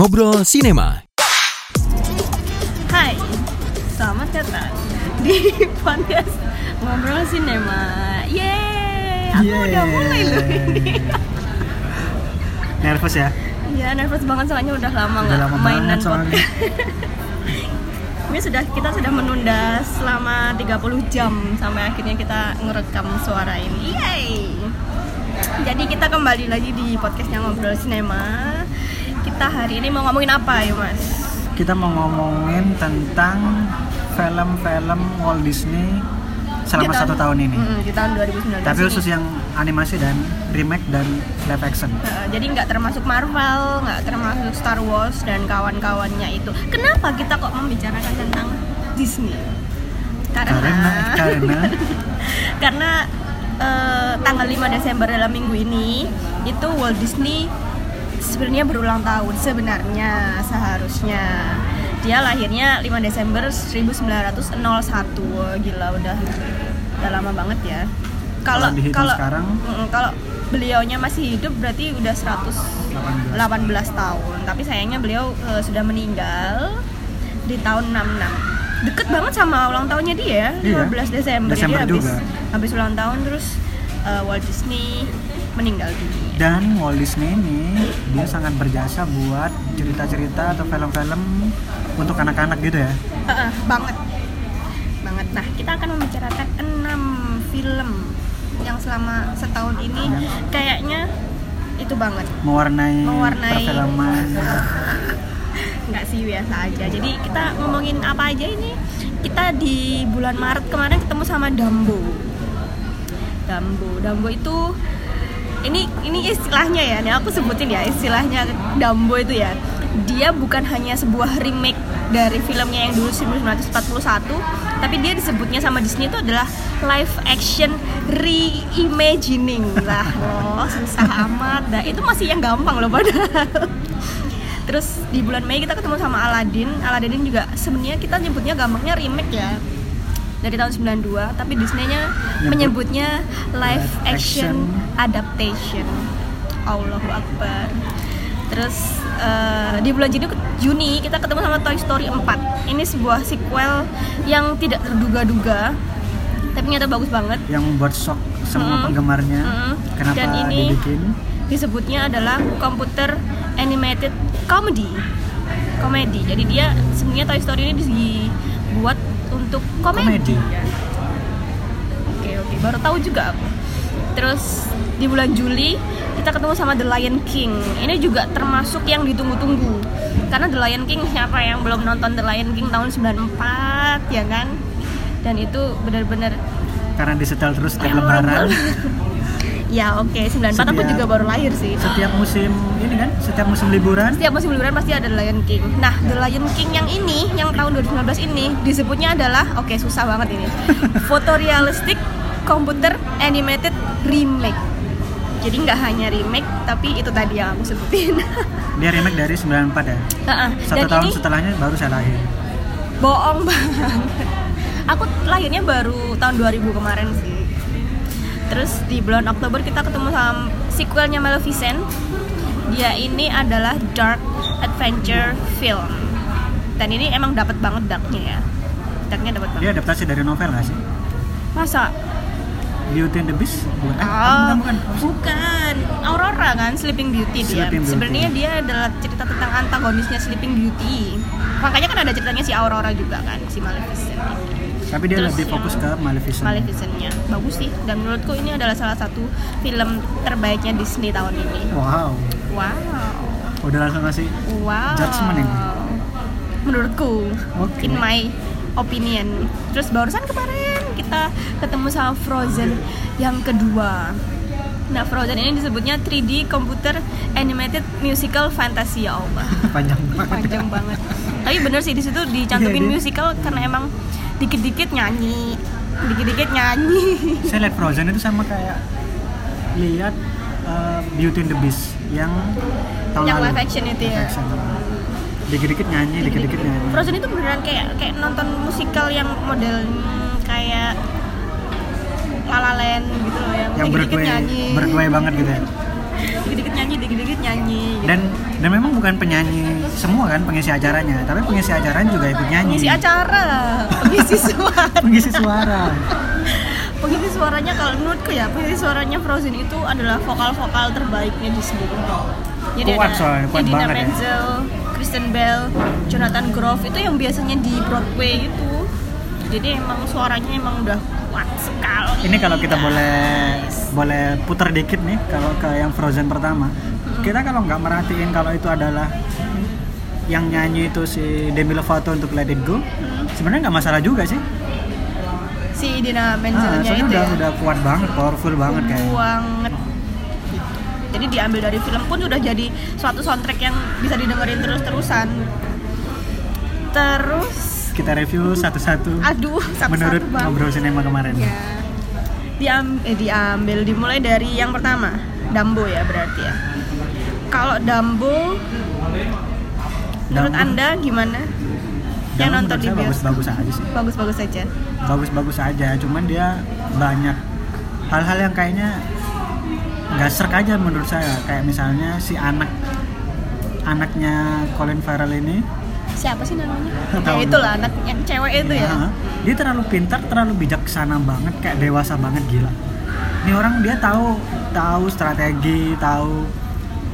Ngobrol Sinema. Hai, selamat datang di podcast Ngobrol Sinema. Yeay, aku Yeay. udah mulai loh ini. Nervous ya? Ya, nervous banget soalnya udah lama Udah nggak lama mainan banget soalnya. podcast. Ini sudah kita sudah menunda selama 30 jam sampai akhirnya kita ngerekam suara ini. Yeay. Jadi kita kembali lagi di podcastnya Ngobrol Sinema. Kita hari ini mau ngomongin apa ya, Mas? Kita mau ngomongin tentang film-film Walt Disney selama Di satu tahun ini. Mm, di tahun 2019 Tapi ini. khusus yang animasi dan remake dan live action. Nah, jadi nggak termasuk Marvel, nggak termasuk Star Wars dan kawan-kawannya itu. Kenapa kita kok membicarakan tentang Disney? Karena Karena karena karena eh, tanggal 5 Desember dalam minggu ini itu Walt Disney sebenarnya berulang tahun sebenarnya seharusnya dia lahirnya 5 Desember 1901 Wah, gila udah udah lama banget ya kalau Kalau sekarang? Mm, kalau beliaunya masih hidup berarti udah 118 tahun tapi sayangnya beliau eh, sudah meninggal di tahun 66 deket banget sama ulang tahunnya dia Iya. 15 Desember, Desember jadi habis juga. habis ulang tahun terus eh, Walt Disney meninggal dunia. Dan Walt Disney ini dia sangat berjasa buat cerita-cerita atau film-film untuk anak-anak gitu ya. Heeh, banget. Banget. Nah kita akan membicarakan enam film yang selama setahun ini kayaknya itu banget. Mewarnai, Mewarnai. perfilman. nggak sih biasa aja. Jadi kita ngomongin apa aja ini? Kita di bulan Maret kemarin ketemu sama Dambo Dambo Dambo itu ini ini istilahnya ya ini aku sebutin ya istilahnya Dambo itu ya dia bukan hanya sebuah remake dari filmnya yang dulu 1941 tapi dia disebutnya sama Disney itu adalah live action reimagining lah oh susah amat dah itu masih yang gampang loh padahal Terus di bulan Mei kita ketemu sama. Aladdin ini juga sebenarnya kita nyebutnya gampangnya remake ya. Dari tahun 92, tapi Disney-nya Nyebut- menyebutnya live action adaptation. Allahu Akbar. Terus eh, di bulan Juni, Juni kita ketemu sama Toy Story 4. Ini sebuah sequel yang tidak terduga-duga, tapi ternyata bagus banget. yang membuat shock semua Mm-mm. penggemarnya. Mm-mm. Kenapa Dan ini dibikin? disebutnya adalah computer animated comedy komedi jadi dia sebenarnya Toy Story ini dibuat untuk komedi, Komedi. oke oke baru tahu juga aku terus di bulan Juli kita ketemu sama The Lion King ini juga termasuk yang ditunggu-tunggu karena The Lion King siapa yang belum nonton The Lion King tahun 94 ya kan dan itu benar-benar Karena disetel terus setiap memorable. lebaran. Ya oke 94 aku Setiap- juga baru lahir sih setiap musim ini kan, setiap musim liburan setiap musim liburan pasti ada The Lion King. Nah, The Lion King yang ini, yang tahun 2019 ini, disebutnya adalah, oke susah banget ini, photorealistic computer animated remake. Jadi nggak hanya remake, tapi itu tadi yang aku sebutin. dia remake dari 94 ya. Heeh. Satu Dan tahun ini setelahnya baru saya lahir. bohong banget. Aku lahirnya baru tahun 2000 kemarin sih. Terus di bulan Oktober kita ketemu sama sequelnya Maleficent. Dia ini adalah dark adventure film. Dan ini emang dapat banget darknya ya. Darknya dapat banget. Dia adaptasi dari novel nggak sih? Masa? Beauty and the Beast? Bukan? Eh, Oh, bukan, bukan. bukan. Aurora kan Sleeping Beauty dia. Sleeping Beauty. Sebenarnya dia adalah cerita tentang antagonisnya Sleeping Beauty. Makanya kan ada ceritanya si Aurora juga kan, si Maleficent ini. Tapi dia Terus lebih yang fokus ke Maleficent. Maleficent-nya bagus sih dan menurutku ini adalah salah satu film terbaiknya Disney tahun ini. Wow. Wow. Udah langsung ngasih Wow. Judgment ini? Menurutku, Oke. in my opinion. Terus barusan kemarin kita ketemu sama Frozen yang kedua. Nah, Frozen ini disebutnya 3D Computer Animated Musical Fantasy ya Allah. panjang banget. Panjang banget. Tapi bener sih di situ dicantumin Iya, dia- musical karena emang dikit-dikit nyanyi, dikit-dikit nyanyi. Saya lihat Frozen itu sama kayak lihat uh, Beauty and the Beast yang tahun Yang lalu. live action itu ya. Action. Dikit-dikit nyanyi, dikit-dikit nyanyi. Frozen itu beneran kayak kayak nonton musikal yang model kayak La La Land gitu loh yang, yang dikit-dikit nyanyi. berkue banget gitu ya dikit-dikit nyanyi dikit-dikit nyanyi gitu. dan dan memang bukan penyanyi semua kan pengisi acaranya. Tapi pengisi acaranya juga ikut nyanyi. Pengisi acara pengisi suara. Pengisi suara. Pengisi suaranya kalau menurutku ya pengisi suaranya Frozen itu adalah vokal-vokal terbaiknya Disney jadi Kuat ada soalnya, kuat Idina banget ya. Menzel, Kristen Bell, Jonathan Groff itu yang biasanya di Broadway itu jadi emang suaranya emang udah kuat sekali ini kalau kita boleh Guys. boleh putar dikit nih kalau ke yang Frozen pertama. Kita kalau nggak merhatiin kalau itu adalah yang nyanyi itu si Demi Lovato untuk Let It Go sebenarnya nggak masalah juga sih. Si Idina ah, Menzelnya soalnya itu udah ya? udah kuat banget powerful banget kayaknya. banget. Jadi diambil dari film pun udah jadi suatu soundtrack yang bisa didengerin terus-terusan. Terus kita review satu-satu. Aduh satu-satu menurut ngobrol sinema kemarin. Ya diam eh, diambil dimulai dari yang pertama Dumbo ya berarti ya. Kalau Dumbo menurut Dumbo. anda gimana? Yang Dumbo nonton menurut di bagus-bagus aja sih. Bagus-bagus saja bagus-bagus aja cuman dia banyak hal-hal yang kayaknya nggak serk aja menurut saya. Kayak misalnya si anak anaknya Colin Farrell ini siapa sih namanya? Ya itulah anak yang cewek itu ya. Ya, dia terlalu pintar terlalu bijaksana banget kayak dewasa banget gila. Ini orang dia tahu tahu strategi tahu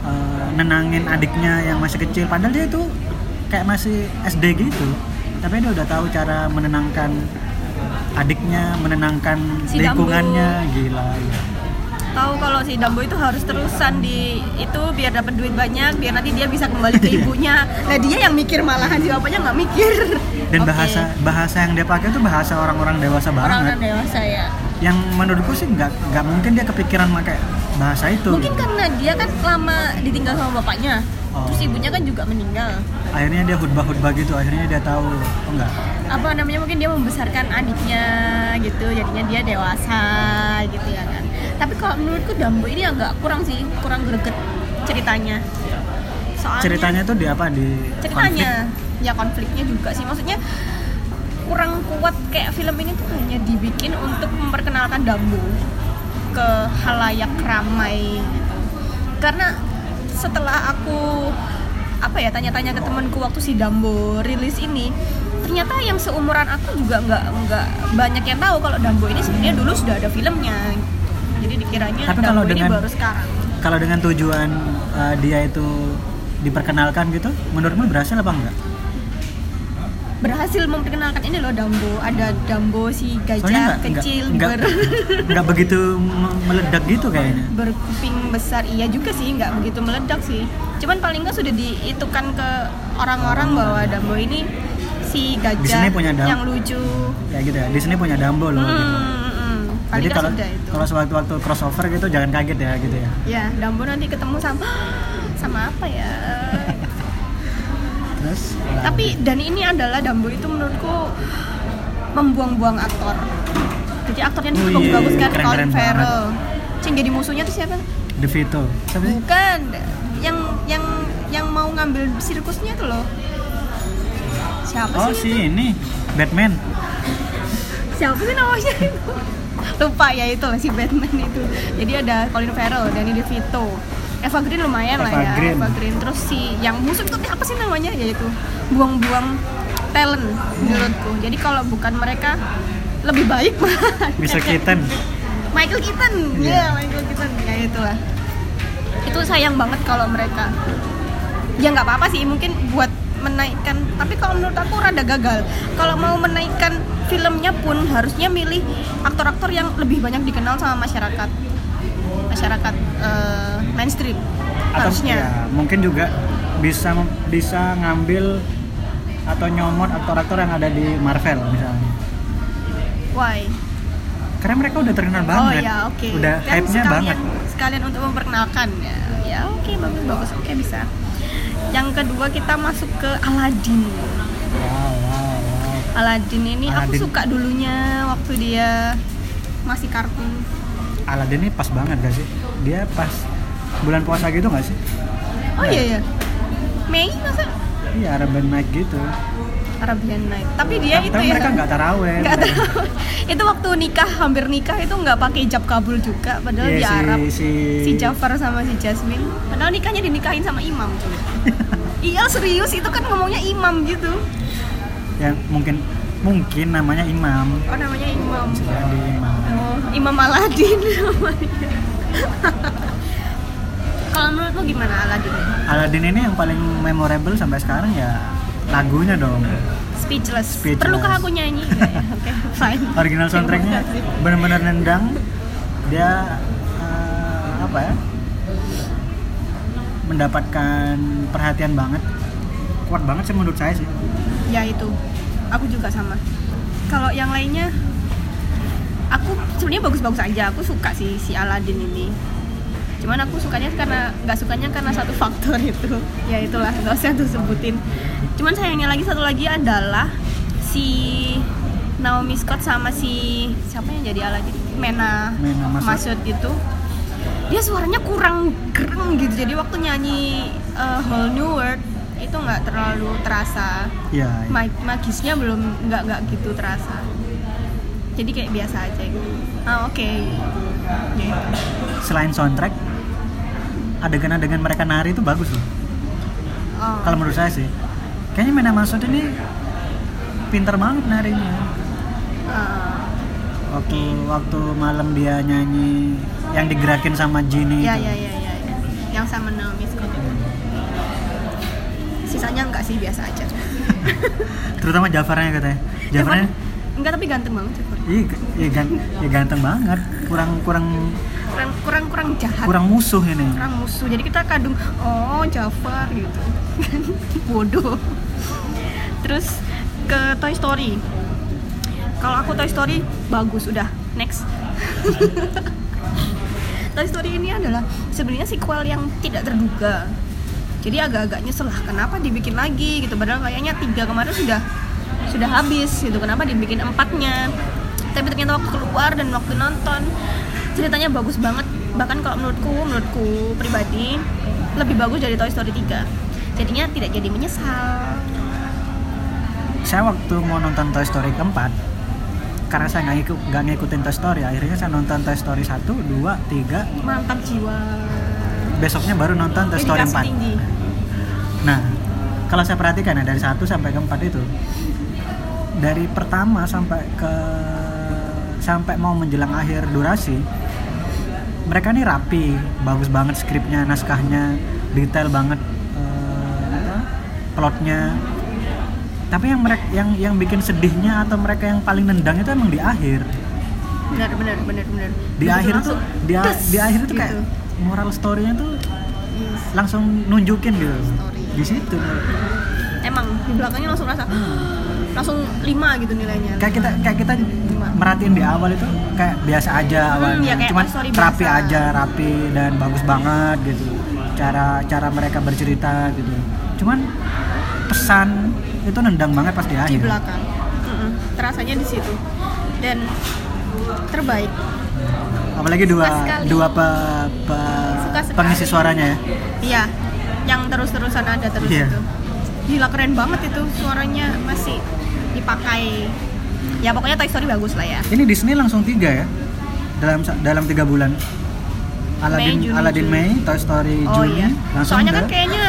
eh, nenangin adiknya yang masih kecil. Padahal dia itu kayak masih SD gitu. Tapi dia udah tahu cara menenangkan adiknya menenangkan Si lingkungannya. Gila ya. Tahu kalau si Dumbo itu harus terusan di itu biar dapat duit banyak biar nanti dia bisa kembali ke ibunya. Nah dia yang mikir malahan si bapaknya nggak mikir. Dan Oke. bahasa bahasa yang dia pakai itu bahasa orang-orang dewasa orang-orang banget dewasa ya. Yang menurutku sih nggak nggak mungkin dia kepikiran pakai bahasa itu mungkin gitu. karena dia kan lama ditinggal sama bapaknya. Oh. terus ibunya kan juga meninggal. Akhirnya dia khutbah-khutbah gitu akhirnya dia tahu oh enggak apa namanya mungkin dia membesarkan adiknya gitu jadinya dia dewasa gitu ya kan tapi kalau menurutku Dumbo ini agak kurang sih kurang greget ceritanya. Soalnya ceritanya tuh di apa? Di ceritanya. ya konfliknya juga sih. Maksudnya kurang kuat kayak film ini tuh hanya dibikin untuk memperkenalkan Dumbo ke halayak ramai gitu. Karena setelah aku apa ya tanya-tanya ke temanku waktu si Dumbo rilis ini ternyata yang seumuran aku juga nggak nggak banyak yang tahu kalau Dumbo ini sebenarnya dulu sudah ada filmnya jadi dikiranya Tapi kalau ini dengan- baru sekarang. kalau dengan tujuan uh, dia itu diperkenalkan gitu menurutmu berhasil apa enggak? Berhasil memperkenalkan ini loh Dumbo ada Dumbo si gajah nggak- kecil nggak, ber nggak, nggak begitu me- meledak gitu kayaknya. Berkuping besar. Iya juga sih nggak begitu meledak sih. Cuman paling nggak sudah diitukan ke orang-orang bahwa Dumbo ini si gajah Disney punya Dumbo. yang lucu. Ya gitu ya di sini punya Dumbo loh hmm, gitu. Paling jadi kalau sudah itu. kalau sewaktu-waktu crossover gitu jangan kaget ya gitu ya. Ya Dumbo nanti ketemu sama sama apa ya? Terus? Tapi dan ini adalah Dumbo itu menurutku membuang-buang aktor. Jadi aktornya itu Oh iya, bagus-bagus kan Colin Farrell. Yang jadi musuhnya tuh siapa? De Vito. Siapa sih? Bukan yang yang yang mau ngambil sirkusnya tuh loh. Siapa oh sih si itu? ini Batman. Siapa sih namanya? itu lupa ya itu lah si Batman itu. Jadi ada Colin Farrell Danny DeVito. Eva Green lumayan lah Eva ya Green. Eva Green. Terus si yang musuh itu apa sih namanya? Yaitu buang-buang talent menurutku. Jadi kalau bukan mereka lebih baik bisa Keaton. Michael Keaton. Ya Iya. Michael Keaton. Ya itulah. Itu sayang banget kalau mereka. Ya nggak apa-apa sih. Mungkin buat menaikkan tapi kalau menurut aku rada gagal. Kalau mau menaikkan filmnya pun harusnya milih aktor-aktor yang lebih banyak dikenal sama masyarakat. Masyarakat eh, mainstream atau harusnya. ya, mungkin juga bisa bisa ngambil atau nyomot aktor-aktor yang ada di Marvel misalnya. Why? Karena mereka udah terkenal oh banget. ya oke. Udah Kan hype-nya sekalian, banget. sekalian untuk memperkenalkan ya. Ya oke bagus bagus oke bisa yang kedua kita masuk ke Aladdin. Wow wow wow. Aladdin ini aku Aladdin. suka dulunya waktu dia masih kartun. Aladdin ini pas banget gak sih? Dia pas bulan puasa gitu gak sih? Oh Ya. iya. ya Mei masa? Iya Arabian Night gitu Arabian Night. Tapi dia Tapi itu ya. mereka nggak taraweh. nggak tahu itu waktu nikah hampir nikah itu nggak pakai hijab kabul juga. Padahal Iya, di si- Arab si- si Jafar sama si Jasmine. Padahal nikahnya dinikahin sama imam. Cuy iya serius. Itu kan ngomongnya imam gitu. Yang mungkin mungkin namanya imam. Oh namanya imam. Jadi imam. Oh imam Aladin namanya kalau menurut lu gimana Aladin Aladdin ini yang paling memorable sampai sekarang ya lagunya dong. Speechless, Speechless. perlukah aku nyanyi? Ya? oke fine. Original soundtracknya benar-benar nendang. Dia eh, apa ya? Mendapatkan perhatian banget. Kuat banget sih menurut saya sih. Ya itu. Aku juga sama. Kalau yang lainnya aku sebenarnya bagus-bagus aja. Aku suka sih si Aladin ini cuman aku sukanya karena nggak sukanya karena satu faktor itu. Ya itulah nggak usah tuh sebutin. Cuman sayangnya lagi satu lagi adalah si Naomi Scott sama si siapa yang jadi Aladin Mena, Mena Masud. Itu. Dia suaranya kurang gereng gitu. Jadi waktu nyanyi uh, Whole New World itu nggak terlalu terasa. Ya mag- magisnya belum nggak nggak gitu terasa. Jadi kayak biasa aja gitu. Ah oke. Ya itu. selain soundtrack adegan-adegan mereka nari itu bagus loh. Oh. kalau menurut saya sih. Kayaknya Mena Masud ini pinter banget narinya. Ah. waktu waktu malam dia nyanyi yang digerakin sama Genie ya itu. ya ya ya ya. yang sama Naomi Scott sisanya enggak sih biasa aja. Terutama Jafarnya katanya. Jafarnya? Enggak tapi ganteng banget Jafar. Iya iya iya ganteng banget. Kurang kurang kurang kurang kurang jahat. Kurang musuh ini. Kurang musuh. Jadi kita kadung oh Jafar gitu. Bodoh. Terus ke Toy Story. Kalau aku Toy Story bagus udah next. Toy Story ini adalah sebenarnya sequel yang tidak terduga. Jadi agak-agak nyesel lah kenapa dibikin lagi gitu. Padahal kayaknya tiga kemarin sudah sudah habis gitu. Kenapa dibikin empatnya? Tapi ternyata waktu keluar dan waktu nonton ceritanya bagus banget. Bahkan kalau menurutku menurutku pribadi lebih bagus dari Toy Story 3 jadinya tidak jadi menyesal. Saya waktu mau nonton Toy Story keempat karena saya nggak ngikut nggak ngikutin Toy Story akhirnya saya nonton Toy Story 1, 2, 3 mantap jiwa. Besoknya baru nonton Toy Story Dedikasi 4 tinggi. Nah kalau saya perhatikan ya dari 1 sampai ke 4 itu dari pertama sampai ke sampai mau menjelang akhir durasi mereka nih rapi bagus banget skripnya naskahnya detail banget eh, plotnya. Tapi yang mereka yang yang bikin sedihnya atau mereka yang paling nendang itu emang di akhir. Benar benar benar benar. Di Begitu akhir tuh di, di akhir tuh kayak gitu. moral story-nya tuh Yes, langsung nunjukin gitu. Story. di situ. Emang di belakangnya langsung rasa langsung lima gitu nilainya. Kayak kita kayak kita. Merhatiin di awal itu kayak biasa aja Hmm, awalnya. ya kayak cuman rapi biasa. aja rapi dan bagus banget gitu. Cara cara mereka bercerita gitu. Cuman pesan itu nendang banget pas di di akhir. belakang. Mm-mm, terasanya di situ. Dan terbaik. Apalagi dua dua pe, pe- pengisi suaranya ya? Iya. Yang terus-terusan ada terus Iya. itu. Gila keren banget itu suaranya masih dipakai ya pokoknya Toy Story bagus lah ya. Ini Disney langsung tiga ya? Dalam dalam tiga bulan. Aladdin Juni, Aladdin. Mei Toy Story oh Juni iya. Langsung soalnya The- kan kayaknya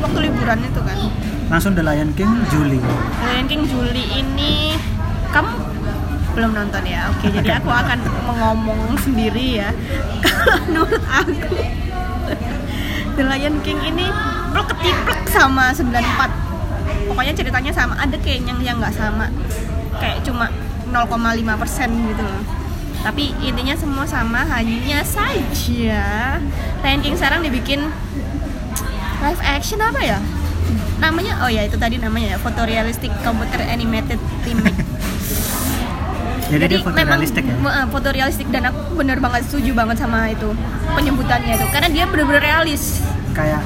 waktu, liburan itu kan. Langsung The Lion King Juli Lion King Juli ini kamu belum nonton ya? Oke jadi aku akan mengomong sendiri ya. Kalau menurut aku The Lion King ini plek ketiplek sama 94 pokoknya ceritanya sama. Ada kayaknya yang nggak sama kayak cuma 0,5 persen gitu loh. Tapi intinya semua sama hanya saja Lion King sekarang dibikin live action apa ya? Namanya oh ya itu tadi namanya ya fotorealistic computer animated remake. Jadi, dia fotorealistik ya? memang, eh, fotorealistik dan aku bener banget setuju banget sama itu penyebutannya itu. Karena dia bener-bener realis. Kayak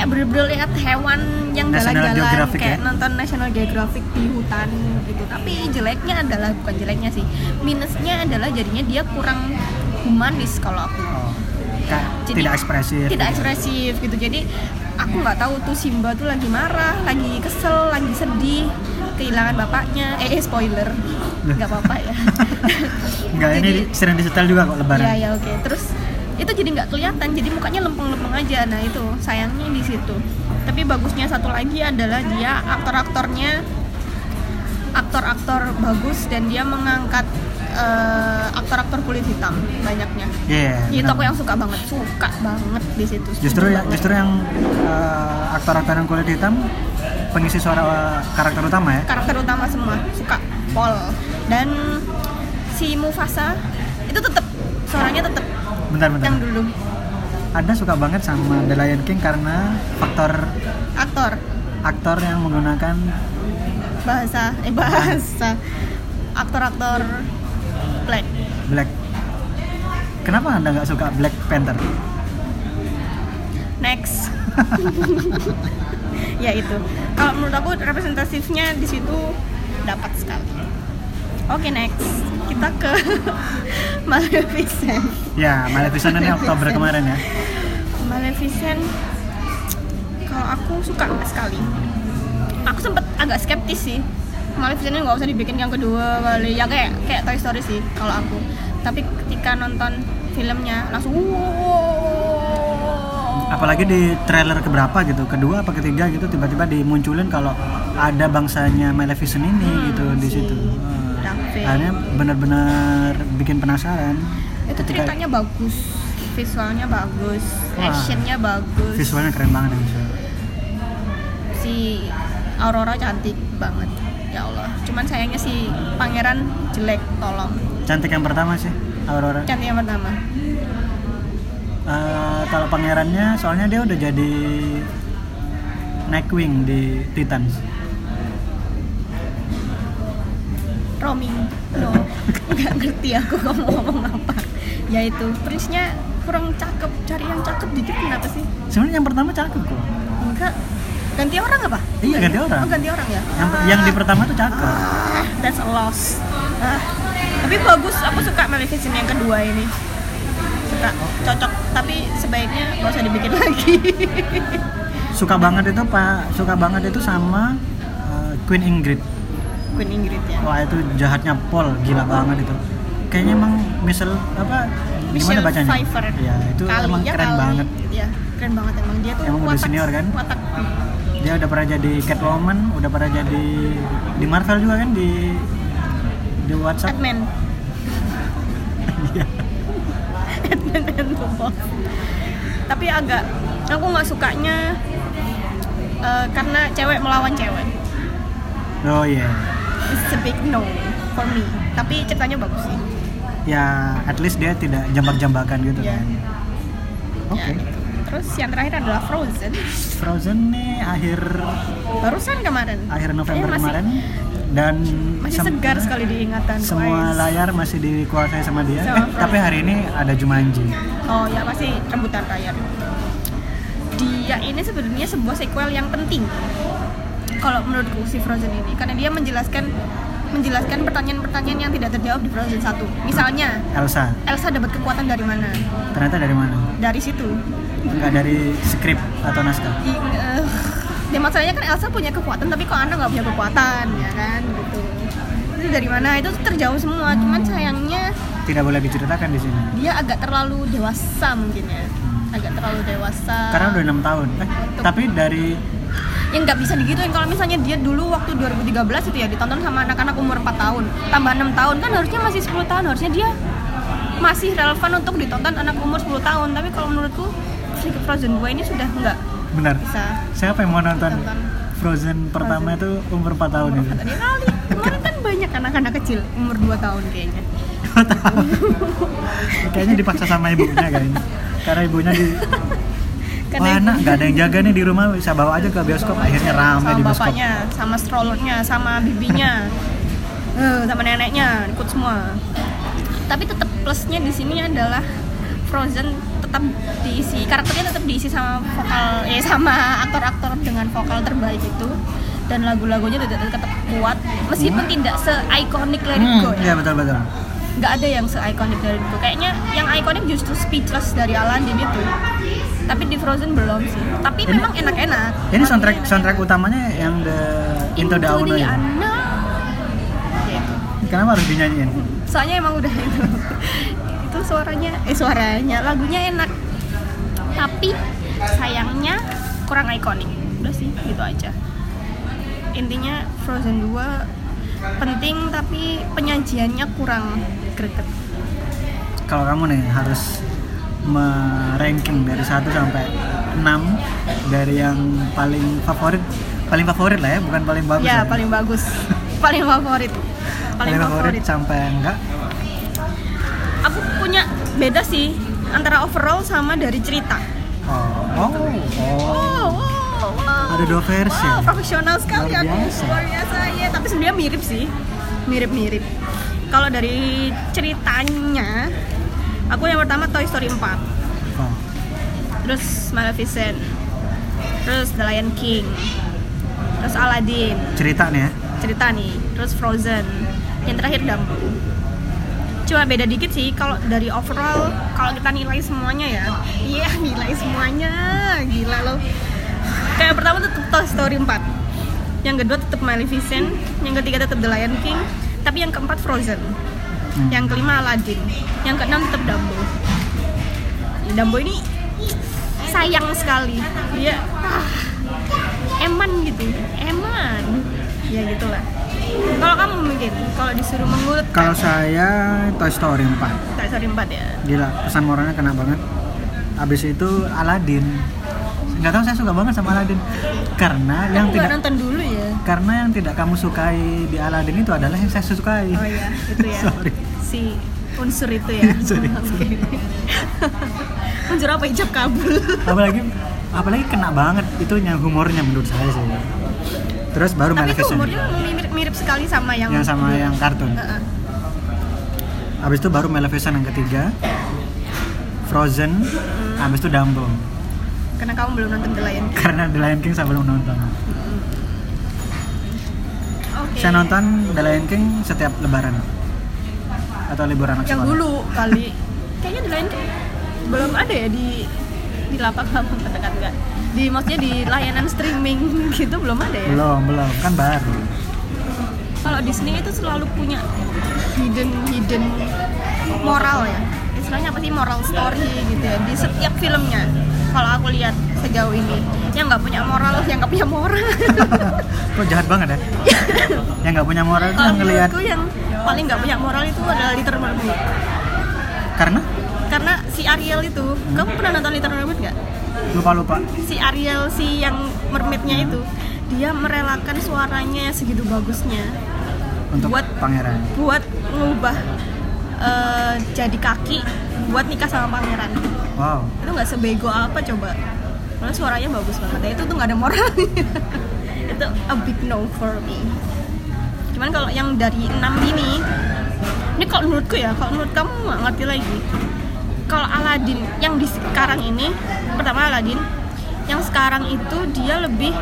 kayak bener-bener lihat hewan yang jalan-jalan kayak ya? nonton National Geographic di hutan gitu tapi jeleknya adalah bukan jeleknya sih minusnya adalah jadinya dia kurang humanis kalau aku oh, Jadi, tidak ekspresif tidak gitu. ekspresif gitu jadi aku nggak tahu tuh Simba tuh lagi marah lagi kesel lagi sedih kehilangan bapaknya eh, eh spoiler nggak apa-apa ya Enggak ini sering disetel juga kok lebaran. Iya ya oke. Terus itu jadi nggak kelihatan, jadi mukanya lempeng-lempeng aja. Nah itu sayangnya di situ. Tapi bagusnya satu lagi adalah dia aktor-aktornya aktor-aktor bagus dan dia mengangkat eh, aktor-aktor kulit hitam banyaknya. Iya. itu benar. aku yang suka banget, suka banget di situ. Justru banget. justru yang eh, aktor-aktor yang kulit hitam pengisi suara eh, karakter utama ya. karakter utama semua suka Paul dan si Mufasa itu tetap suaranya tetap Bentar-bentar. yang dulu. Anda suka banget sama The Lion King karena faktor aktor. aktor yang menggunakan bahasa eh bahasa. Aktor-aktor black. Black. Kenapa Anda nggak suka Black Panther? next. Ya itu. Kalau menurut aku representatifnya di situ dapat sekali. Oke next. Kita ke Maleficent Ya, Maleficent ini Oktober kemarin ya. Maleficent kalau aku suka sekali aku sempet agak skeptis sih Maleficent ini nggak usah dibikin yang kedua kali ya kayak kayak Toy Story sih kalau aku tapi ketika nonton filmnya langsung wow Apalagi di trailer keberapa gitu, kedua apa ketiga gitu tiba-tiba dimunculin kalau ada bangsanya Maleficent ini Hmm, gitu di si situ. Daphne. Akhirnya benar-benar bikin penasaran. Itu ceritanya bagus visualnya bagus Wah. actionnya bagus. Visualnya keren banget ya si Aurora cantik banget ya Allah. Cuman sayangnya si pangeran jelek tolong. Cantik yang pertama sih Aurora. cantik yang pertama. Eh, kalau pangerannya soalnya dia udah jadi Nightwing di Titans. roaming no nggak ngerti aku kamu ngomong apa ya itu prince-nya kurang cakep cari yang cakep dikit kenapa sih Sebenarnya yang pertama cakep kok. enggak ganti orang apa Iya ganti orang. oh ganti orang ya Yang yang di pertama tuh cakep. Ah, that's a loss ah. tapi bagus aku suka Maleficent yang kedua ini suka cocok tapi sebaiknya nggak usah dibikin lagi Suka banget itu Pak, suka banget itu sama eh, Queen Ingrid. Queen Ingrid ya Wah itu jahatnya Paul, gila banget itu. Kayaknya emang Michelle apa gimana Michelle bacanya? Pfeiffer Iya, itu Kali, emang ya keren kali. banget. ya keren banget emang dia tuh Emang udah senior kan? watak Dia udah pernah jadi Catwoman, udah pernah jadi di Marvel juga kan di di WhatsApp. Batman Iya. Tapi agak aku nggak sukanya eh, karena cewek melawan cewek oh iya. it's a big no for me tapi ceritanya bagus sih Ya, at least dia tidak jambak-jambakan gitu Iya. kan. Oke. Ya, gitu. terus yang terakhir adalah Frozen Frozen nih akhir barusan kemarin akhir November Eh, masih- kemarin dan masih segar sekali diingatan semua guys. layar masih dikuasai sama dia. Sama eh, Frozen. tapi hari ini ada Jumanji. Oh ya pasti rebutan layar. Dia ini sebenarnya sebuah sequel yang penting. Kalau menurutku si Frozen ini karena dia menjelaskan menjelaskan pertanyaan-pertanyaan yang tidak terjawab di Frozen 1. Misalnya, Elsa, Elsa dapat kekuatan dari mana? ternyata dari mana? Dari situ. Enggak dari skrip atau naskah. Di, eh, ya masalahnya kan Elsa punya kekuatan tapi kok Anna nggak punya kekuatan ya kan gitu. Itu dari mana? Itu terjawab semua. Cuman sayangnya Tidak boleh diceritakan di sini. dia agak terlalu dewasa mungkin ya. Agak terlalu dewasa. Karena udah enam tahun. Eh, tapi dari yang nggak bisa digituin kalau misalnya dia dulu waktu 2013 itu ya ditonton sama anak-anak umur 4 tahun tambah 6 tahun kan harusnya masih 10 tahun harusnya dia masih relevan untuk ditonton anak umur 10 tahun tapi kalau menurutku si Frozen 2 ini sudah nggak benar. bisa Siapa yang mau nonton Nonton. Frozen pertama itu umur 4 tahun umur itu? kata dia kali kemarin kan banyak anak-anak kecil umur 2 tahun kayaknya Kayaknya dipaksa sama ibunya kayaknya. Karena ibunya di Wah ibu- anak gak ada yang jaga nih di rumah bisa bawa aja ke bioskop. Akhirnya rame sama di bioskop. bapaknya sama strollernya sama bibinya Eh, sama neneknya ikut semua. Tapi tetap plusnya di sini adalah Frozen tetap diisi karakternya tetap diisi sama vokal eh sama aktor-aktor dengan vokal terbaik itu. Dan lagu-lagunya tetap tetap kuat meskipun tidak se-iconic Let It Hmm, Go iya ya betul betul. nggak ada yang se-iconic Let It Go kayaknya yang iconic justru Speechless dari Aladdin itu tapi di Frozen belum sih tapi Ini- memang enak-enak Ini soundtrack Lagunya soundtrack enak-enak. utamanya yang the Into the Unknown the ya. Unknown. Ya. Kenapa harus dinyanyiin? soalnya emang udah itu itu suaranya eh suaranya lagunya enak tapi sayangnya kurang ikonik udah sih gitu aja intinya Frozen 2 penting tapi penyajiannya kurang greget Kalau kamu nih harus meranking dari 1 sampai 6 dari yang paling favorit paling favorit lah ya, bukan paling bagus. ya paling bagus paling favorit paling, favorit. sampai enggak aku punya beda sih antara overall sama dari cerita Oh, oh, oh. wow wow wow Ada dua versi. wow profesional sekali Luar aku biasa. luar biasa ya tapi sebenarnya mirip sih mirip mirip kalau dari ceritanya aku yang pertama Toy Story 4 Oh. terus Maleficent. Terus The Lion King. Terus Aladdin. Cerita nih ya. cerita nih. Terus Frozen. Yang terakhir Dumbo. Cuma beda dikit sih kalau dari overall kalau kita nilai semuanya ya. Iya nilai semuanya. Gila loh. Kayak pertama tetap Toy Story 4 yang kedua tetap Maleficent. Yang ketiga tetap The Lion King. Tapi yang keempat Frozen Hmm. yang kelima Aladdin yang keenam tetap Dumbo Dumbo ini sayang sekali dia ah, eman gitu eman ya gitulah kalau kamu mungkin kalau disuruh mengurut Kalau saya Toy Story 4. Toy Story 4 ya Gila, pesan moralnya kena banget. Habis itu Aladdin. Nggak tahu saya suka banget sama Aladdin. Karena yang Kamu nggak tidak nonton dulu ya karena yang tidak kamu sukai di Aladdin itu adalah yang saya sukai. oh ya itu ya Sorry. si unsur itu ya Unsur itu. Unsur apa hijab kabul apalagi apalagi kena banget itu yang humornya menurut saya sih. Terus baru tapi itu Maleficent. umurnya mirip, mirip sekali sama yang yang sama yang kartun. Heeh. Habis itu baru Maleficent yang ketiga. Frozen, Hmm. habis itu Dumbo. Karena kamu belum nonton The Lion King. Karena The Lion King saya belum nonton. oke Saya nonton The Lion King setiap lebaran. Atau liburan anak yang dulu kali. Kayaknya The Lion King belum ada ya di di lapak-lapak terdekat enggak di maksudnya di layanan streaming gitu belum ada ya? Belum, belum. Kan baru. kalau Disney itu selalu punya hidden hidden moral ya. Istilahnya apa sih? Moral story gitu ya di setiap filmnya kalau aku lihat sejauh ini yang nggak punya moral yang nggak punya moral Kok jahat banget ya? yang nggak punya moral itu yang ngelihat yang paling nggak punya moral itu adalah Little Mermaid karena karena si Ariel itu kamu pernah nonton Little Mermaid nggak lupa lupa. si Ariel si yang mermaidnya itu dia merelakan suaranya yang segitu bagusnya Untuk Buat- pangeran. buat ngubah eh, jadi kaki buat nikah sama pangeran. Wow. itu nggak sebego apa coba. Malah suaranya bagus banget. Ya itu tuh nggak ada moralnya itu a big no for me. Cuman kalau yang dari enam ini ini kalau menurutku ya kalau menurut kamu nggak ngerti lagi? Kalau Aladdin yang di sekarang ini pertama Aladdin yang sekarang itu dia lebih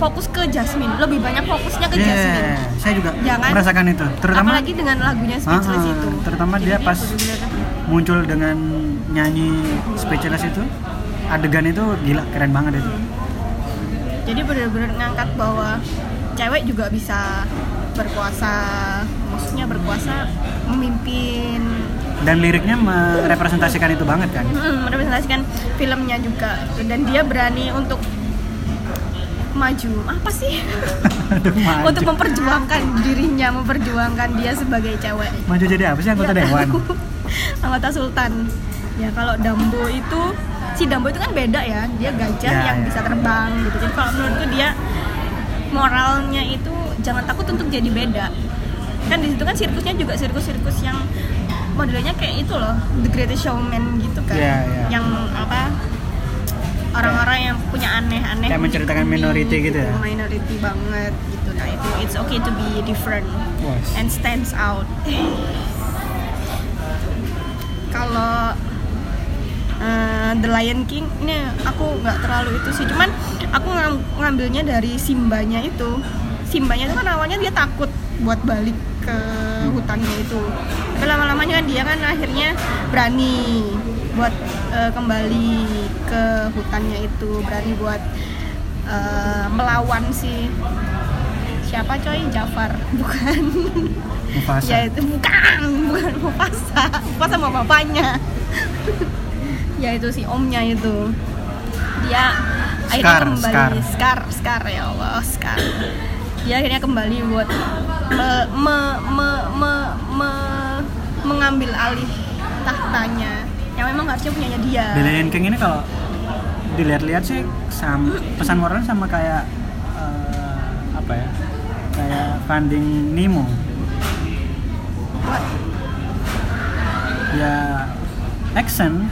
fokus ke Jasmine lebih banyak fokusnya ke Jasmine Yeah, saya juga Jangan. merasakan itu. Terutama apalagi dengan lagunya Speechless ah, itu terutama dia Jadi pas bener-bener- muncul dengan nyanyi Speechless itu, adegan itu gila keren banget itu. jadi benar-benar ngangkat bahwa cewek juga bisa berkuasa maksudnya berkuasa memimpin Dan liriknya merepresentasikan itu banget kan. mm, merepresentasikan filmnya juga dan dia berani untuk maju. Apa sih? Untuk memperjuangkan dirinya memperjuangkan dia sebagai cewek. Maju jadi apa sih anggota dewan? anggota sultan. Ya kalau Dumbo itu si Dumbo itu kan beda ya. Dia gajah Ya, yang ya. bisa terbang gitu. Jadi kalau menurutku dia moralnya itu jangan takut untuk jadi beda. Kan di situ kan sirkusnya juga sirkus-sirkus yang modelnya kayak itu loh The Greatest Showman gitu kan. Ya, ya. yang apa orang-orang yang punya aneh-aneh. Kayak menceritakan di- minority gitu ya? minority banget gitu. Nah itu it's okay to be different Was. and stands out. Kalau eh, The Lion King ini aku nggak terlalu itu sih. Cuman aku ngam- ngambilnya dari Simbanya itu. Simbanya itu kan awalnya dia takut buat balik ke hutannya itu. Tapi lama-lamanya kan dia kan akhirnya berani buat eh, kembali ke hutannya itu berani buat eh, melawan si siapa coy? Jafar bukan. Mufasa. Ya itu bukan bukan Mufasa. Mufasa sama bapaknya. Ya itu si omnya itu. Dia akhirnya Scar, kembali. Scar. Scar ya Allah Scar dia akhirnya kembali buat me, me, me, me, me- mengambil alih tahtanya. Yang memang harusnya punyanya dia. Lion King ini kalau dilihat-lihat sih sam, pesan moralnya sama kayak eh, apa ya kayak Finding Nemo. What? ya action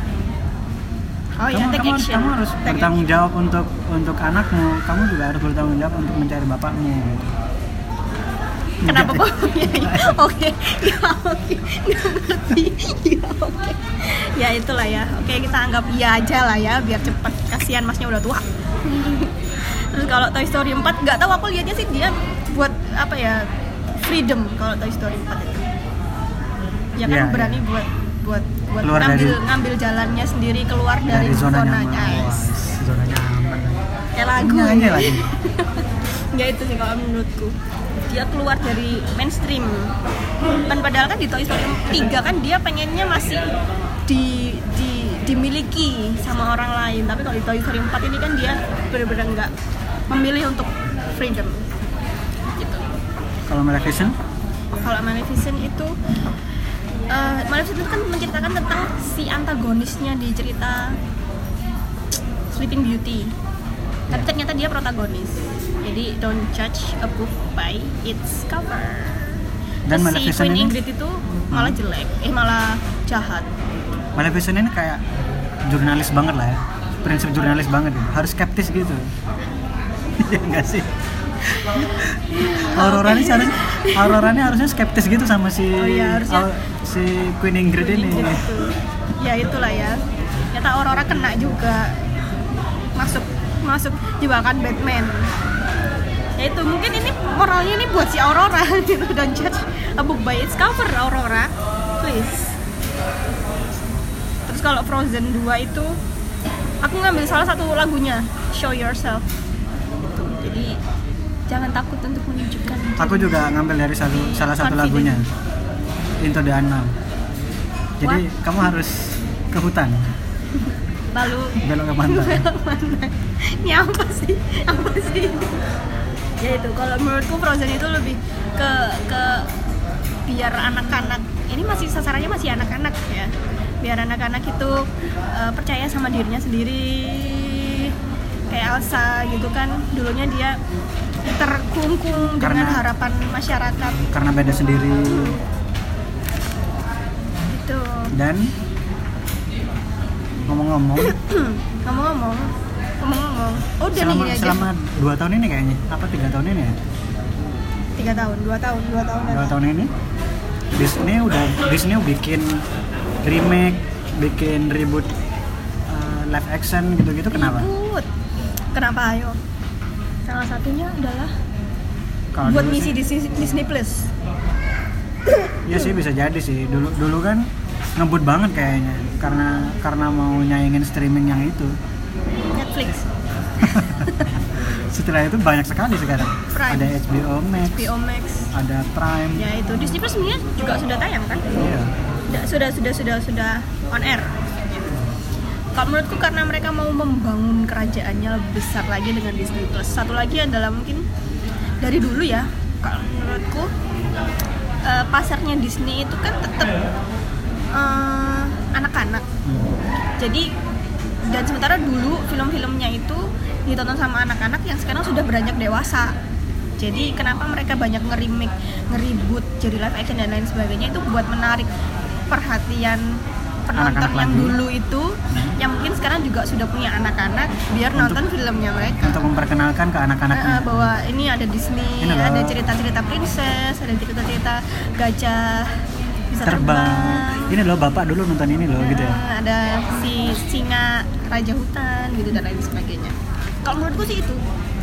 oh ya kamu, take kamu, action kamu harus Take bertanggung action. jawab untuk untuk anakmu kamu juga harus bertanggung jawab untuk mencari bapakmu gitu. Kenapa kok? Ya, ya. Oke, ya oke, ngerti. Ya oke, ya itulah ya. Oke kita anggap iya aja lah ya, biar cepet. Kasihan masnya udah tua. Terus kalau Toy Story 4 nggak tahu aku lihatnya sih dia buat apa ya freedom kalau Toy Story 4 itu. Ya kan Iya, berani iya. buat buat buat Keluar ngambil dari- ngambil jalannya sendiri keluar dari, dari zona nyaman zonanya. Yes. zona nyaman Kayak lagu. Nyanyi ya. lagi ya itu sih kalau menurutku dia keluar dari mainstream kan padahal kan di Toy Story 3 kan dia pengennya masih di, di dimiliki sama orang lain tapi kalau di Toy Story 4 ini kan dia benar-benar nggak memilih untuk freedom gitu kalau Maleficent kalau Maleficent itu Maleficent itu kan menceritakan tentang si antagonisnya di cerita Sleeping Beauty. Tapi Ya. ternyata dia protagonis. Jadi don't judge a book by its cover. Dan Terus si Queen ini- Ingrid itu malah jelek. Eh malah jahat. Maleficent ini kayak jurnalis banget lah ya. Prinsip jurnalis banget ya. harus skeptis gitu. Ya enggak sih Aurora ini harus Aurora ini harusnya skeptis gitu sama si Oh iya, harusnya- si Queen Ingrid ini. Ingrid itu. Ya itulah ya. Ternyata Aurora kena juga. Masuk masuk jebakan Batman. Ya itu mungkin ini moralnya ini buat si Aurora. Gitu don't judge a book by its cover Aurora. Please. Terus kalau Frozen 2 itu aku ngambil salah satu lagunya Show Yourself. Gitu. jadi jangan takut untuk menunjukkan aku juga ngambil dari satu, salah satu Confident. lagunya. Into the Unknown. Jadi What? kamu harus ke hutan. Lalu. Belok ke pantai. Ini apa sih? Apa sih? Ya itu kalau menurutku Frozen itu lebih ke ke biar anak-anak ini masih sasarannya masih anak-anak ya. Biar anak-anak itu eh, percaya sama dirinya sendiri. Kayak Elsa gitu kan dulunya dia terkungkung dengan Karena- harapan masyarakat. karena beda sendiri. Itu dan ngomong-ngomong. Ngomong-ngomong ngomong-ngomong. Oh udah selama nih aja. selama dua tahun ini kayaknya. Apa tiga tahun ini ya? Tiga tahun dua tahun dua tahun dua tahun ini? Disney udah Disney bikin remake bikin reboot uh, live action gitu-gitu kenapa? Ribut. Kenapa ayo? Salah satunya adalah kalau buat misi sih, Disney, Plus. ya sih bisa jadi sih dulu dulu kan ngebut banget kayaknya karena karena mau nyaingin streaming yang itu Netflix, setelah itu banyak sekali sekarang Prime. ada HBO Max HBO Max. ada Prime Ya itu Disney Plus sebenarnya juga sudah tayang kan? iya sudah sudah sudah, sudah on air. Kalau menurutku karena mereka mau membangun kerajaannya lebih besar lagi dengan Disney Plus. Satu lagi adalah mungkin dari dulu ya. Kalau menurutku eh, pasarnya Disney itu kan tetap eh, anak-anak. Jadi dan sementara dulu film-filmnya itu ditonton sama anak-anak yang sekarang sudah beranjak dewasa jadi kenapa mereka banyak ngerimik ngeribut jadi live action dan lain sebagainya itu buat menarik perhatian penonton Anak-anak yang lagi. dulu itu yang mungkin sekarang juga sudah punya anak-anak biar Untuk- nonton filmnya mereka. untuk memperkenalkan ke anak-anaknya Eh, bahwa ini ada Disney, Ini ada cerita-cerita princess, ada cerita-cerita gajah bisa terbang. ini loh bapak dulu nonton ini loh gitu ya. Ada si singa raja hutan gitu dan lain sebagainya. Kalau menurutku sih itu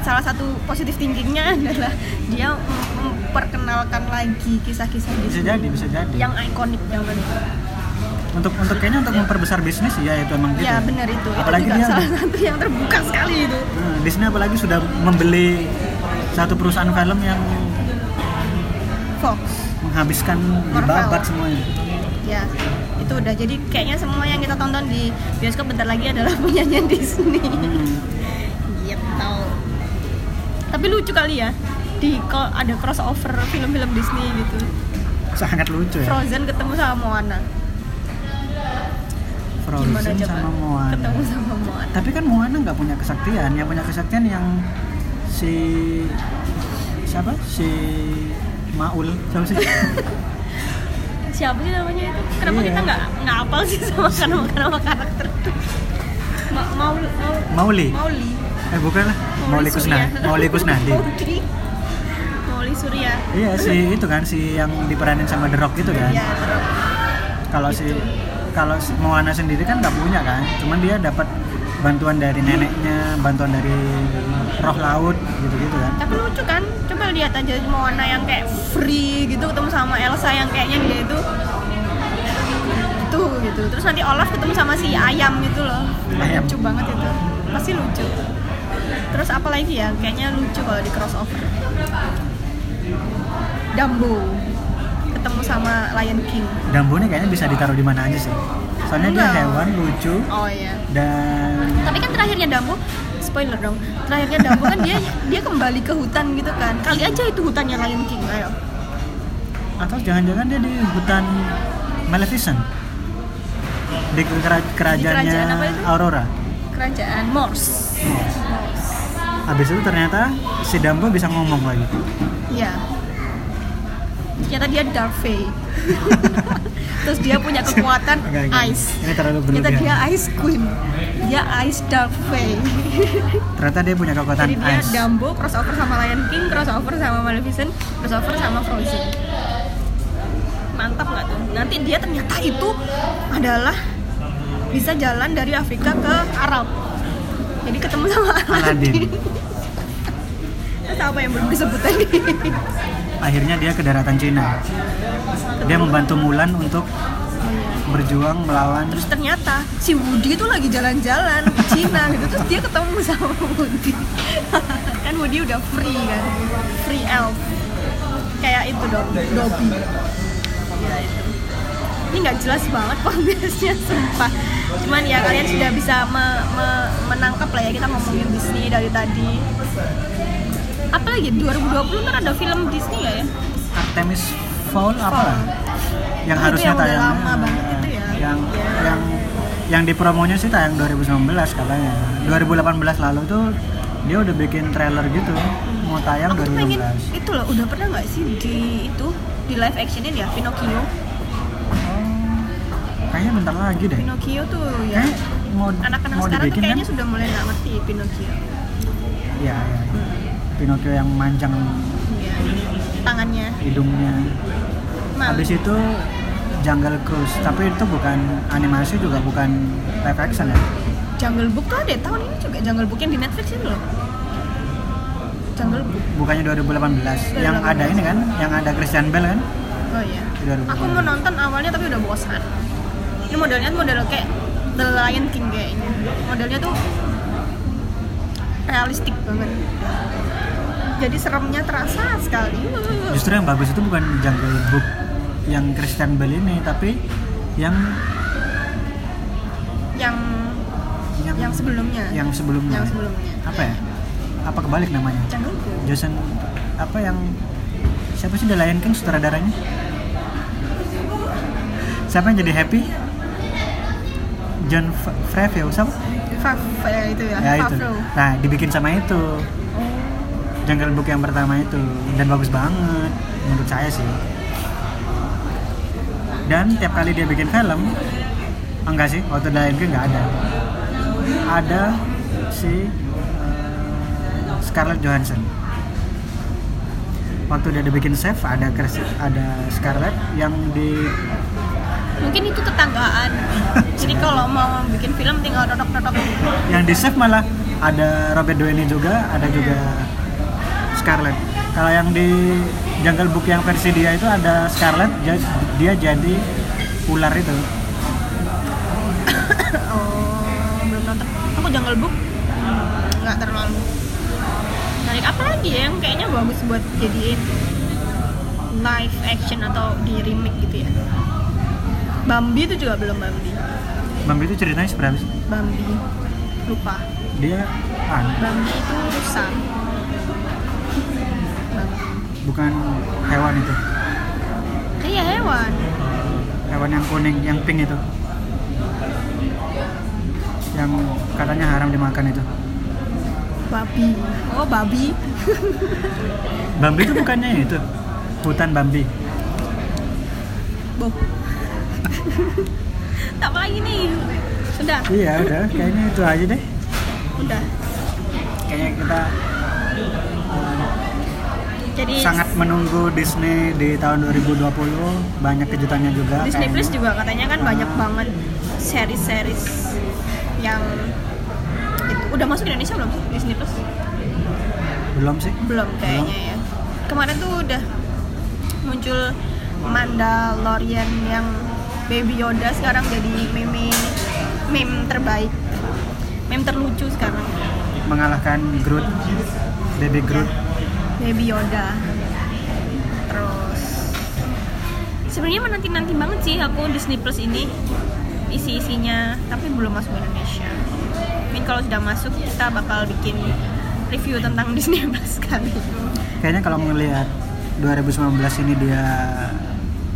salah satu positif thinkingnya adalah dia mem- memperkenalkan lagi kisah-kisah bisa Disney jadi bisa jadi. yang ikonik zaman itu. Untuk untuk kayaknya untuk memperbesar bisnis ya itu emang gitu Ya benar itu. apalagi itu juga dia salah satu yang terbuka sekali itu. Hmm, Disney apalagi sudah membeli satu perusahaan film yang Fox. menghabiskan babat semuanya Ya, itu udah jadi kayaknya semua yang kita tonton di bioskop bentar lagi adalah punyanya Disney. Hmm. Gitu. Tapi lucu kali ya. Di kok ada crossover film-film Disney gitu. sangat lucu ya Frozen ketemu sama Moana. Frozen sama Moana Ketemu sama Moana. tapi kan Moana nggak punya kesaktian. Yang punya kesaktian yang si siapa? Si Maul. Siapa sih? Siapa sih namanya itu? Kenapa Iya. kita nggak nggak apal sih sama nama nama karakter itu? Ma mau mau Mauli. Mauli. eh bukan lah. Mauli Mauli Kusnadi Mauli. Mauli. Surya. iya si itu kan si yang diperanin sama The Rock gitu kan. Iya, kalau si kalau Moana sendiri kan nggak punya kan cuman dia dapat bantuan dari neneknya bantuan dari roh laut gitu gitu kan Tapi lucu kan? Coba lihat aja Moana yang kayak free gitu ketemu sama Elsa yang kayaknya dia itu itu gitu. Terus nanti Olaf ketemu sama si ayam gitu loh. Ayam. Lucu banget itu. Pasti lucu. Terus apa lagi ya? Kayaknya lucu kalau di crossover. Dumbo sama Lion King. Dumbo ini kayaknya bisa ditaruh di mana aja sih soalnya dia Enggak. hewan lucu Oh iya. dan Tapi kan terakhirnya Dumbo spoiler dong. Terakhirnya Dumbo kan dia dia kembali ke hutan gitu kan. Kali aja itu hutannya Lion King. Ayo. atau jangan-jangan dia di hutan Maleficent di kera- kerajaannya kerajaan apa itu? Aurora Kerajaan Morse. habis itu ternyata si Dumbo bisa ngomong lagi Iya. Ternyata dia Dark Fae. Terus dia punya kekuatan Enggak, enggak. ice. ini terlalu Ternyata dia berlebihan Ice Queen. Dia Ice Dark Fae. ternyata dia punya kekuatan Jadi dia ice Dumbo crossover sama Lion King, crossover sama Maleficent, crossover sama Frozen. Mantap nggak tuh? Nanti dia ternyata itu adalah bisa jalan dari Afrika ke Arab. Jadi ketemu sama Aladdin Aladdin. Terus apa yang belum disebut tadi? akhirnya dia ke daratan Cina dia membantu Mulan untuk berjuang melawan Terus ternyata si Woody itu lagi jalan-jalan ke Cina gitu terus dia ketemu sama Woody. kan Woody udah free kan, free elf. Kayak itu dong, Dobby. Ya itu. Ini nggak jelas banget podcastnya sumpah. Cuman ya kalian sudah bisa me- me- menangkap lah ya kita ngomongin Disney dari tadi. Apalagi 2020 ntar ada film Disney ya? Artemis Fowl apa Fowl. yang Oh, harusnya yang tayang lama banget itu ya? yang Iya. yang yang di promonya sih tayang 2019 katanya 2018 lalu tuh dia udah bikin trailer gitu mau tayang Aku tuh pengen 2016 itu loh, udah pernah nggak sih di itu di live actionnya dia Pinocchio? oh, kayaknya bentar lagi deh Pinocchio tuh ya kayak mau anak-anak sekarang tuh dibikin kan kayaknya sudah mulai nggak ngerti Pinocchio. ya, ya, ya. Pinocchio yang manjang Ya, tangannya. hidungnya Nah, habis itu Jungle Cruise tapi itu bukan animasi juga bukan live action ya Jungle Book tuh ada tahun ini juga Jungle Book yang di Netflix itu loh. Jungle Book. bukannya 2018 yang 2018. ada ini kan yang ada Christian Bale kan Oh iya. Di 2018. Aku mau nonton awalnya tapi udah bosan. Ini modelnya model kayak The Lion King kayaknya. Modelnya tuh realistik banget. Jadi seremnya terasa sekali. justru yang bagus itu bukan Jungle Book yang Christian Bale ini tapi yang Yang yang yang sebelumnya. yang sebelumnya Yang sebelumnya. apa ya apa kebalik namanya Jungle Book. Jason apa yang siapa sih The Lion King sutradaranya siapa yang jadi happy John Favreau siapa? Fav, ya itu ya, ya itu. Favreau. nah dibikin sama itu. Jungle Book yang pertama itu. Dan bagus banget menurut saya sih. Dan tiap kali dia bikin film enggak sih waktu Lion King nggak ada. Ada si eh, Scarlett Johansson. Waktu dia ada bikin Chef ada Chris, ada Scarlett yang di Mungkin itu tetanggaan. Jadi kalau mau bikin film tinggal dodok-dodok. yang di Chef malah ada Robert Downey juga ada juga Scarlett. Kalau yang di Jungle Book yang versi dia itu ada Scarlett dia jadi ular itu. Oh belum nonton. Aku Jungle Book. Nggak terlalu. Menarik apa lagi ya yang kayaknya bagus buat jadiin live action atau di remake gitu ya Bambi itu juga belum Bambi. Bambi itu ceritanya seberapa sih? Bambi. Lupa. Dia ah, Bambi itu rusa bukan hewan itu? Iya hewan. Hewan yang kuning yang pink itu. Yang katanya haram dimakan itu. Babi. Oh babi. Bambi itu bukannya itu? Hutan Bambi. Boh tak apa lagi nih. Sudah? Iya udah. Kayaknya itu aja deh. Udah. Kayaknya kita jadi sangat menunggu Disney di tahun 2020 banyak kejutannya juga. Disney kayaknya. Plus juga katanya kan banyak banget series-series yang itu. Udah masuk Indonesia belum sih Disney Plus? Belum sih. Belum kayaknya ya. Kemarin tuh udah muncul Mandalorian yang Baby Yoda sekarang jadi meme meme terbaik. Meme terlucu sekarang. Mengalahkan Groot Baby Groot. Baby Yoda. Terus sebenarnya menanti nanti banget sih aku Disney Plus ini isi isinya tapi belum masuk ke Indonesia mungkin kalau sudah masuk kita bakal bikin review tentang Disney Plus kali. Kayaknya kalau ngelihat 2019 ini dia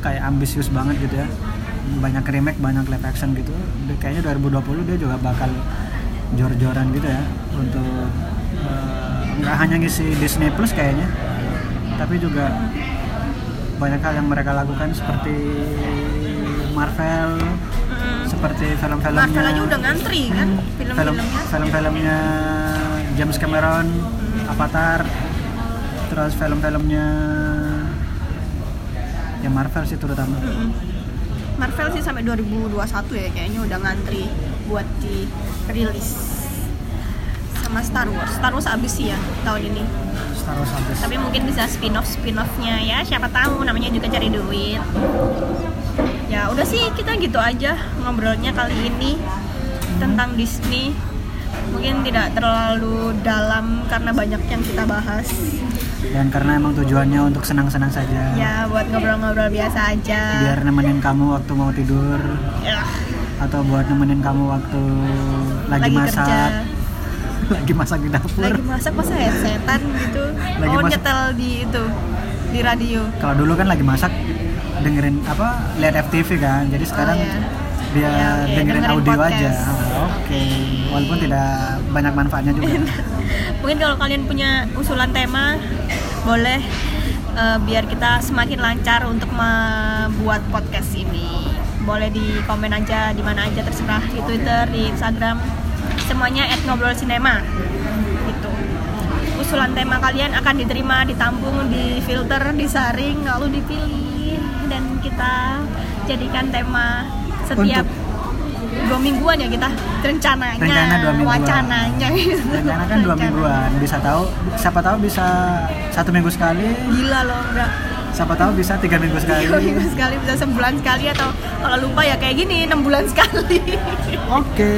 kayak ambisius banget gitu ya banyak remake banyak live action gitu. Kayaknya 2020 dia juga bakal jor-joran gitu ya untuk eh, nggak hanya ngisi Disney Plus kayaknya tapi juga banyak hal yang mereka lakukan seperti Marvel Mm. seperti film-filmnya Marvel aja udah ngantri kan? Hmm, film film-filmnya. film-filmnya James Cameron Avatar terus film-filmnya ya Marvel sih terutama. Mm-mm. Marvel sih sampai 2021 ya kayaknya udah ngantri buat di rilis sama Star Wars. Star Wars abis sih ya tahun ini. Star Wars habis. Tapi mungkin bisa spin off spin offnya ya siapa tahu namanya juga cari duit. Ya udah sih kita gitu aja ngobrolnya kali ini tentang Disney. Mungkin tidak terlalu dalam karena banyak yang kita bahas dan karena emang tujuannya untuk senang-senang saja. Ya buat ngobrol-ngobrol biasa aja. Biar nemenin kamu waktu mau tidur. Ya, atau buat nemenin kamu waktu lagi, masak. kerja. Lagi masak di dapur. Lagi masak masa headsetan gitu. Lagi oh masak. nyetel di itu di radio. Kalau dulu kan lagi masak dengerin apa lihat FTV kan. Jadi sekarang iya. dia Ya, oke, dengerin, dengerin audio podcast. aja oke. Walaupun tidak banyak manfaatnya juga mungkin kalau kalian punya usulan tema boleh eh, biar kita semakin lancar untuk membuat podcast ini. Boleh di komen aja di mana aja terserah. Di Twitter di Instagram. Semuanya at ngobrol sinema gitu. Usulan tema kalian akan diterima ditampung difilter disaring lalu dipilih. Dan kita jadikan tema setiap dua mingguan ya kita. Rencananya Rencana dua mingguan. wacananya. Gitu. rencana kan dua Rencana. mingguan. Bisa tahu siapa tahu bisa satu minggu sekali. Gila loh enggak. Siapa tahu bisa tiga minggu sekali. tiga minggu sekali bisa sebulan sekali atau kalau lupa ya kayak gini enam bulan sekali. Oke.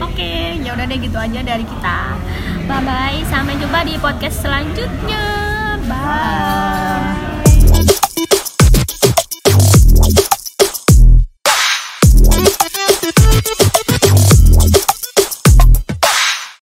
Oke ya udah deh gitu aja dari kita. Bye bye sampai jumpa di podcast selanjutnya